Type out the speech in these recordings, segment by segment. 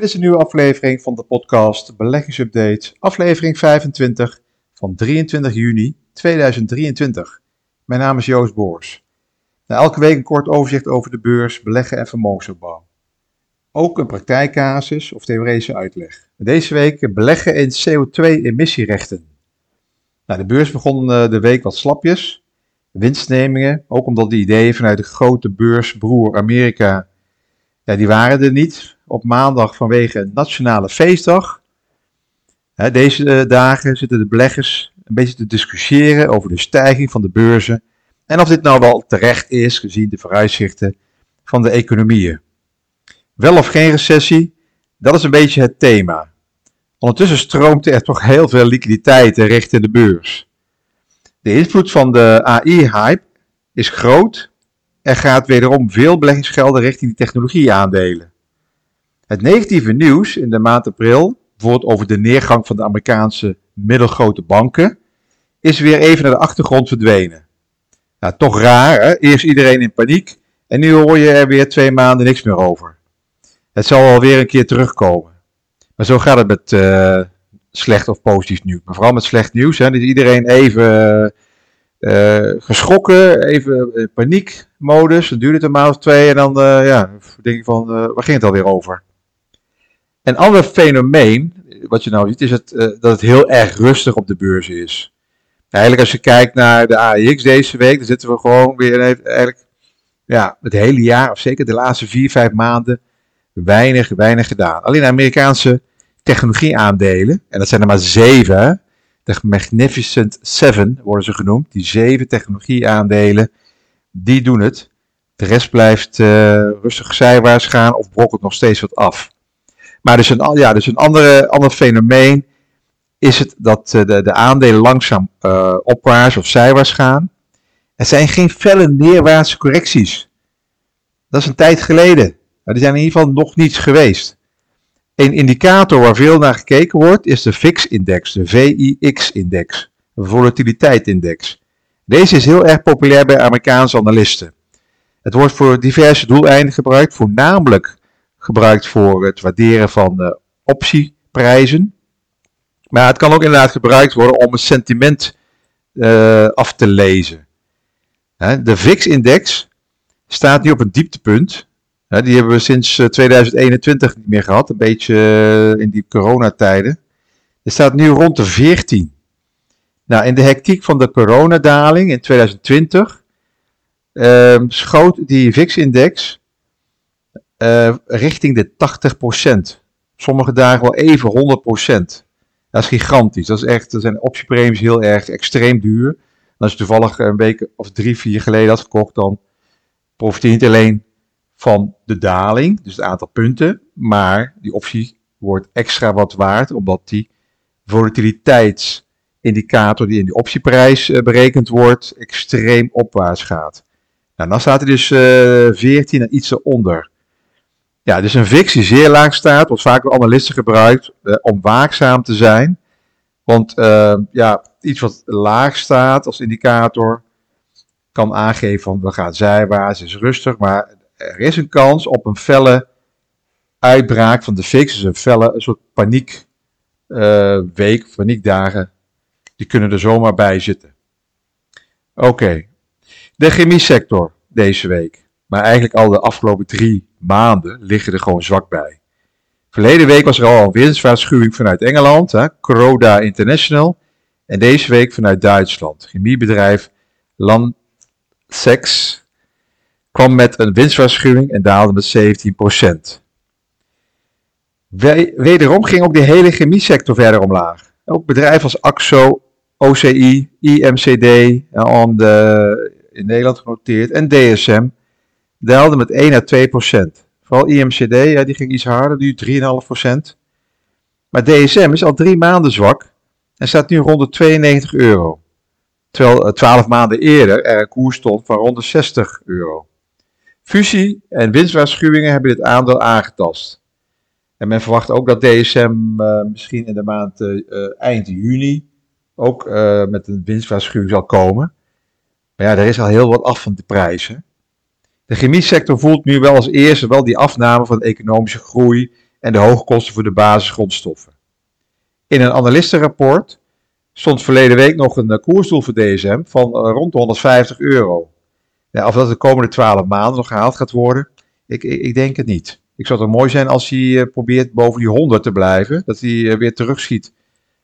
Dit is een nieuwe aflevering van de podcast Beleggingsupdate, aflevering 25 van 23 juni 2023. Mijn naam is Joost Boors. Elke week een kort overzicht over de beurs, beleggen en vermogensopbouw. Ook een praktijkcasus of theoretische uitleg. Deze week beleggen in CO2-emissierechten. Nou, de beurs begon eh, de week wat slapjes. Winstnemingen, ook omdat de ideeën vanuit de grote beursbroer Amerika, ja, die waren er niet op maandag vanwege nationale feestdag. Deze eh, dagen zitten de beleggers een beetje te discussiëren over de stijging van de beurzen en of dit nou wel terecht is gezien de vooruitzichten van de economieën. Wel of geen recessie, dat is een beetje het thema. Ondertussen stroomt er toch heel veel liquiditeit richting de beurs. De invloed van de AI-hype is groot. Er gaat wederom veel beleggingsgelden richting die technologieaandelen. Het negatieve nieuws in de maand april, bijvoorbeeld over de neergang van de Amerikaanse middelgrote banken, is weer even naar de achtergrond verdwenen. Nou, toch raar, hè? eerst iedereen in paniek en nu hoor je er weer twee maanden niks meer over. Het zal alweer een keer terugkomen. Maar zo gaat het met uh, slecht of positief nieuws. Maar vooral met slecht nieuws. Hè, is iedereen even uh, geschrokken, even paniekmodus. Dan duurt het een maand of twee en dan ja, denk je van, waar ging het alweer over? Een ander fenomeen, wat je nou ziet, is het, dat het heel erg rustig op de beurs is. Eigenlijk als je kijkt naar de AEX deze week, dan zitten we gewoon weer eigenlijk ja, het hele jaar, of zeker de laatste vier, vijf maanden, weinig, weinig gedaan. Alleen Amerikaanse technologieaandelen, en dat zijn er maar zeven, de Magnificent Seven worden ze genoemd, die zeven technologieaandelen, die doen het. De rest blijft uh, rustig zijwaarts gaan of brokkelt nog steeds wat af. Maar dus een, ja, dus een andere, ander fenomeen is het dat uh, de, de aandelen langzaam uh, opwaarts of zijwaarts gaan. Er zijn geen felle neerwaartse correcties. Dat is een tijd geleden. Maar die zijn in ieder geval nog niets geweest. Een indicator waar veel naar gekeken wordt is de VIX-index, de VIX-index, de volatiliteit-index. Deze is heel erg populair bij Amerikaanse analisten. Het wordt voor diverse doeleinden gebruikt, voornamelijk gebruikt voor het waarderen van uh, optieprijzen. Maar het kan ook inderdaad gebruikt worden om het sentiment uh, af te lezen. de VIX-index staat nu op een dieptepunt die hebben we sinds 2021 eh, niet meer gehad, een beetje eh, in die coronatijden. Er staat nu rond de 14. Nou, in de hectiek van de coronadaling in 2020 uh, ehm, schoot die VIX-index uh, richting de 80%. Sommige dagen wel even 100%. Dat is gigantisch. Dat is echt, er zijn optiepremies heel erg extreem duur. Als je toevallig een week of drie, vier geleden had gekocht, dan profiteer je niet alleen van de daling, dus het aantal punten, maar die optie wordt extra wat waard, omdat die volatiliteitsindicator die in die optieprijs uh, berekend wordt, extreem opwaarts gaat. Nou, dan staat hij dus uh, eh, 14 en iets eronder. Ja, dus een VIX die zeer laag staat, wordt vaak door analisten gebruikt uh, om waakzaam te zijn. Want ja, iets wat laag staat als indicator kan aangeven van we gaan zijwaarts, is rustig, maar er is een kans op een felle uitbraak van de fix, dus een felle een soort paniek uh, week, paniekdagen, die kunnen er zomaar bij zitten. Oké, okay. de chemiesector deze week, maar eigenlijk al de afgelopen drie maanden liggen er gewoon zwak bij. Verleden week was er al een winstwaarschuwing vanuit Engeland, hè, Croda International, en deze week vanuit Duitsland. Chemiebedrijf Landsex kwam met een winstwaarschuwing en daalde met 17%. Wederom ging ook de hele chemiesector verder omlaag. Ook bedrijven als AXO, OCI, IMCD, de, in Nederland genoteerd, en DSM daalden met 1 à 2% Vooral IMCD, ja, die ging iets harder, nu 3,5% Maar DSM is al drie maanden zwak en staat nu rond de 92 euro. Terwijl 12 maanden eerder er een koers stond van rond de 60 euro. Fusie en winstwaarschuwingen hebben dit aandeel aangetast. En men verwacht ook dat DSM uh, misschien in de maand uh, eind juni ook met een winstwaarschuwing zal komen. Maar ja, er is al heel wat af van de prijzen. De chemiesector voelt nu wel als eerste wel die afname van de economische groei en de hoge kosten voor de basisgrondstoffen. In een analistenrapport stond verleden week nog een uh, koersdoel voor DSM van uh, rond de 150 euro. Ja, of dat de komende 12 maanden nog gehaald gaat worden, ik, ik, ik denk het niet. Ik zou het mooi zijn als hij uh, probeert boven die 100 te blijven. Dat hij weer terugschiet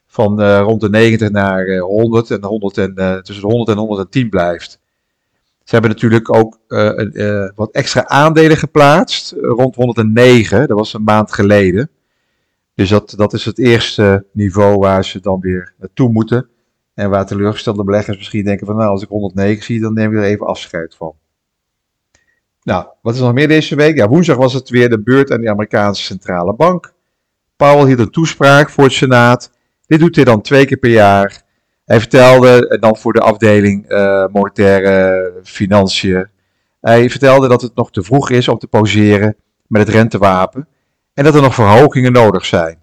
van rond de 90 naar 100 en, 100 en tussen de 100 en 110 blijft. Ze hebben natuurlijk ook wat extra aandelen geplaatst, rond 109, dat was een maand geleden. Dus dat, dat is het eerste niveau waar ze dan weer naartoe moeten. En waar teleurgestelde beleggers misschien denken van nou, als ik 109 zie, dan neem ik er even afscheid van. Nou, wat is nog meer deze week? Ja, woensdag was het weer de beurt aan de Amerikaanse Centrale Bank. Powell hield een toespraak voor het Senaat. Dit doet hij dan twee keer per jaar. Hij vertelde dan voor de afdeling uh, monetaire financiën. Hij vertelde dat het nog te vroeg is om te poseren met het rentewapen en dat er nog verhogingen nodig zijn.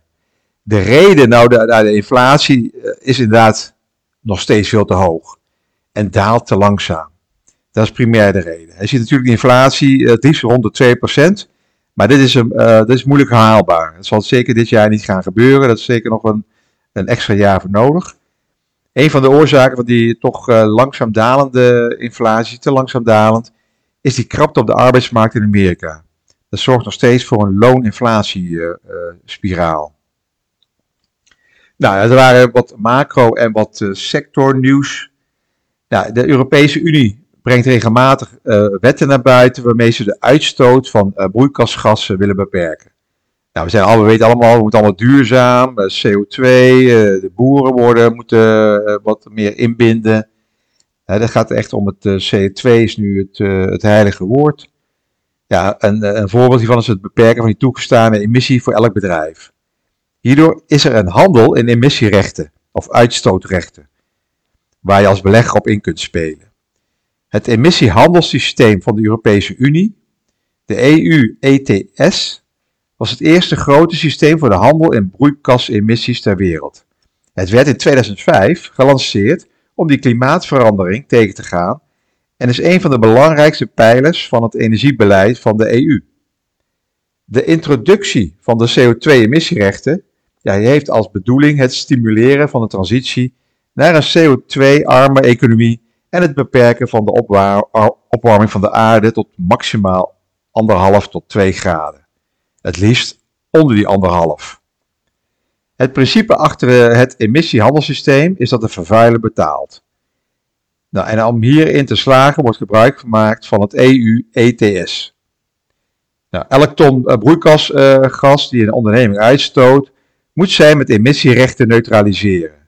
De reden, nou, de, nou, de inflatie eh, is inderdaad nog steeds veel te hoog en daalt te langzaam. Dat is primair de reden. Hij ziet natuurlijk de inflatie het liefst rond de 2%, maar dit is, een, is moeilijk haalbaar. Dat zal zeker dit jaar niet gaan gebeuren. Dat is zeker nog een, een extra jaar voor nodig. Een van de oorzaken van die toch uh, langzaam dalende inflatie, te langzaam dalend, is die krapte op de arbeidsmarkt in Amerika. Dat zorgt nog steeds voor een looninflatiespiraal. nou, er waren wat macro- en wat sectornieuws. Nou, de Europese Unie brengt regelmatig wetten naar buiten waarmee ze de uitstoot van broeikasgassen willen beperken. Nou, we, zijn al, we weten allemaal, we moeten allemaal duurzaam, CO2, de boeren worden, moeten wat meer inbinden. dat gaat echt om het CO2 is nu het, het heilige woord. Ja, een, een voorbeeld hiervan is het beperken van die toegestane emissie voor elk bedrijf. Hierdoor is er een handel in emissierechten of uitstootrechten, waar je als belegger op in kunt spelen. Het emissiehandelssysteem van de Europese Unie, de EU ETS, was het eerste grote systeem voor de handel in broeikasemissies ter wereld. Het werd in 2005 gelanceerd om die klimaatverandering tegen te gaan en is een van de belangrijkste pijlers van het energiebeleid van de EU. De introductie van de CO2-emissierechten ja, heeft als bedoeling het stimuleren van de transitie naar een CO2-arme economie en het beperken van de opwarming van de aarde tot maximaal 1,5 tot 2 graden. Het liefst onder die 1,5. Het principe achter het emissiehandelssysteem is dat de vervuiler betaalt. Nou, en om hierin te slagen wordt gebruik gemaakt van het EU-ETS. Nou, ton uh, broeikasgas uh, die een onderneming uitstoot, moet zij met emissierechten neutraliseren.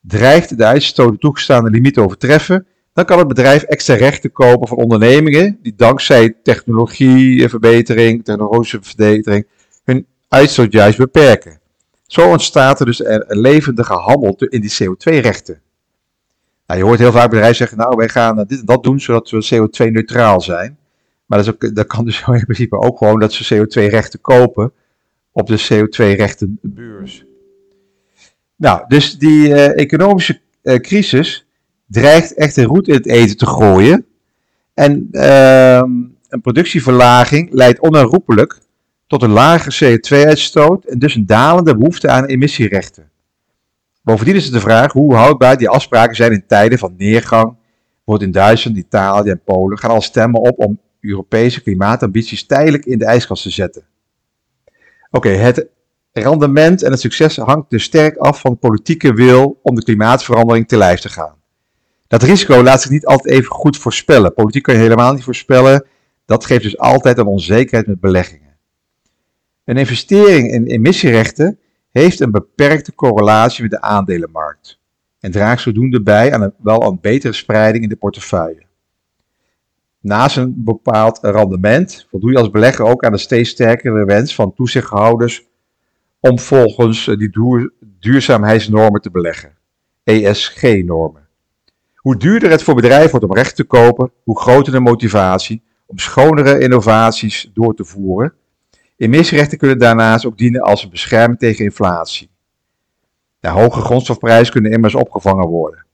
Dreigt de uitstoot toegestaande limiet overtreffen, dan kan het bedrijf extra rechten kopen van ondernemingen die dankzij technologieverbetering, technologische verbetering, hun uitstoot juist beperken. Zo ontstaat er dus een levendige handel in die CO2-rechten. Nou, je hoort heel vaak bedrijven zeggen, nou wij gaan dit en dat doen zodat we CO2-neutraal zijn. Maar dat, is ook, dat kan dus in principe ook gewoon dat ze CO2-rechten kopen op de CO2-rechtenbeurs. Nou, dus die uh, economische uh, crisis dreigt echt een roet in het eten te gooien. En uh, een productieverlaging leidt onherroepelijk tot een lagere CO2-uitstoot en dus een dalende behoefte aan emissierechten. Bovendien is het de vraag hoe houdbaar die afspraken zijn in tijden van neergang. Wordt in Duitsland, Italië en Polen gaan al stemmen op om Europese klimaatambities tijdelijk in de ijskast te zetten. Oké, het rendement en het succes hangt dus sterk af van politieke wil om de klimaatverandering te lijf te gaan. Dat risico laat zich niet altijd even goed voorspellen. Politiek kan je helemaal niet voorspellen. Dat geeft dus altijd een onzekerheid met beleggingen. Een investering in emissierechten heeft een beperkte correlatie met de aandelenmarkt en draagt zodoende bij aan een, wel een betere spreiding in de portefeuille. Naast een bepaald rendement voldoe je als belegger ook aan de steeds sterkere wens van toezichthouders om volgens die duurzaamheidsnormen te beleggen, ESG-normen. Hoe duurder het voor bedrijven wordt om recht te kopen, hoe groter de motivatie om schonere innovaties door te voeren Emissierechten kunnen daarnaast ook dienen als een bescherming tegen inflatie. Hoge grondstofprijzen kunnen immers opgevangen worden.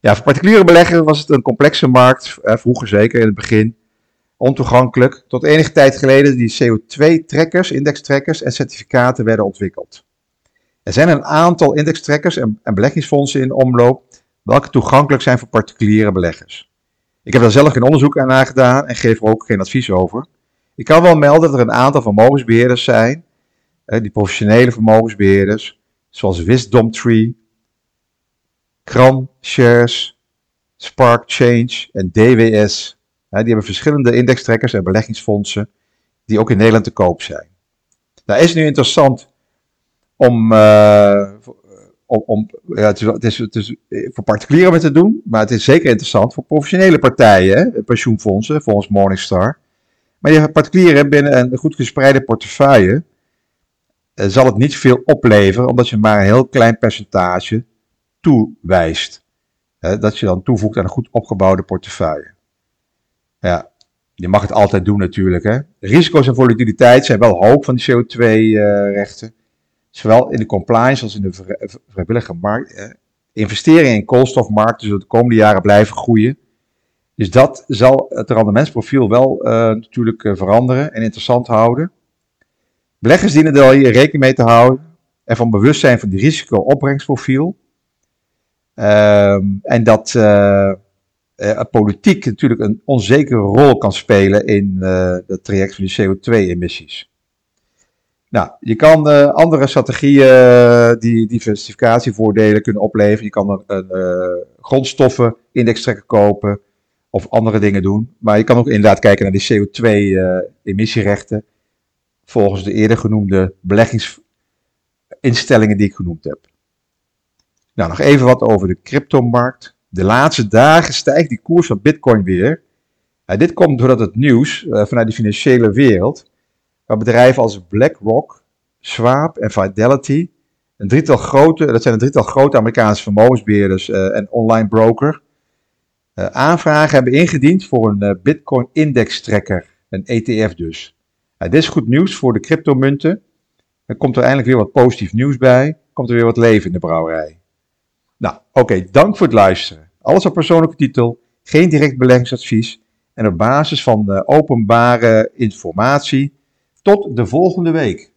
Ja, voor particuliere beleggers was het een complexe markt, vroeger zeker in het begin. ontoegankelijk, tot enige tijd geleden die CO2-trekkers, indextrekkers en certificaten werden ontwikkeld. Er zijn een aantal indextrekkers en, en beleggingsfondsen in omloop welke toegankelijk zijn voor particuliere beleggers. Ik heb daar zelf geen onderzoek aan gedaan en geef er ook geen advies over. Ik kan wel melden dat er een aantal vermogensbeheerders zijn, die professionele vermogensbeheerders, zoals Wisdom Tree, Shares, Spark Change en DWS. Die hebben verschillende indextrekkers en beleggingsfondsen die ook in Nederland te koop zijn. Nou, is nu interessant om, uh, om, om ja, het, is, het, is, is voor particulieren met te doen, maar het is zeker interessant voor professionele partijen, hè, pensioenfondsen, volgens Morningstar. Maar je particulieren binnen een goed gespreide portefeuille uh, zal het niet veel opleveren, omdat je maar een heel klein percentage toewijst. Dat je dan toevoegt aan een goed opgebouwde portefeuille. Ja, je mag het altijd doen natuurlijk. Hè. Risico's en volatiliteit zijn wel hoog van die CO2-rechten. Zowel in de compliance als in de vrijwillige markt. Investeringen in koolstofmarkten zullen de komende jaren blijven groeien. Dus dat zal het rendementsprofiel wel uh, natuurlijk uh, veranderen en interessant houden. Beleggers dienen er hier rekening mee te houden. En van bewust zijn van die risico-opbrengstprofiel. Uh, en dat uh, politiek natuurlijk een onzekere rol kan spelen in het traject van die CO2-emissies. Nou, je kan uh, andere strategieën uh, die diversificatievoordelen kunnen opleveren. Je kan een, een grondstoffen kopen of andere dingen doen. Maar je kan ook inderdaad kijken naar die CO2-emissierechten volgens de eerder genoemde beleggingsinstellingen die ik genoemd heb. Nou, nog even wat over de cryptomarkt. De laatste dagen stijgt die koers van Bitcoin weer. Uh, dit komt doordat het nieuws vanuit de financiële wereld waar bedrijven als BlackRock, Schwab en Fidelity, een drietal grote, dat zijn een drietal grote Amerikaanse vermogensbeheerders uh, en online broker, uh, aanvragen hebben ingediend voor een uh, Bitcoin index tracker, een ETF dus. dit is goed nieuws voor de cryptomunten. Er komt er eindelijk weer wat positief nieuws bij, komt er weer wat leven in de brouwerij. Nou, oké, dank voor het luisteren. Alles op persoonlijke titel, geen direct beleggingsadvies en op basis van openbare informatie tot de volgende week.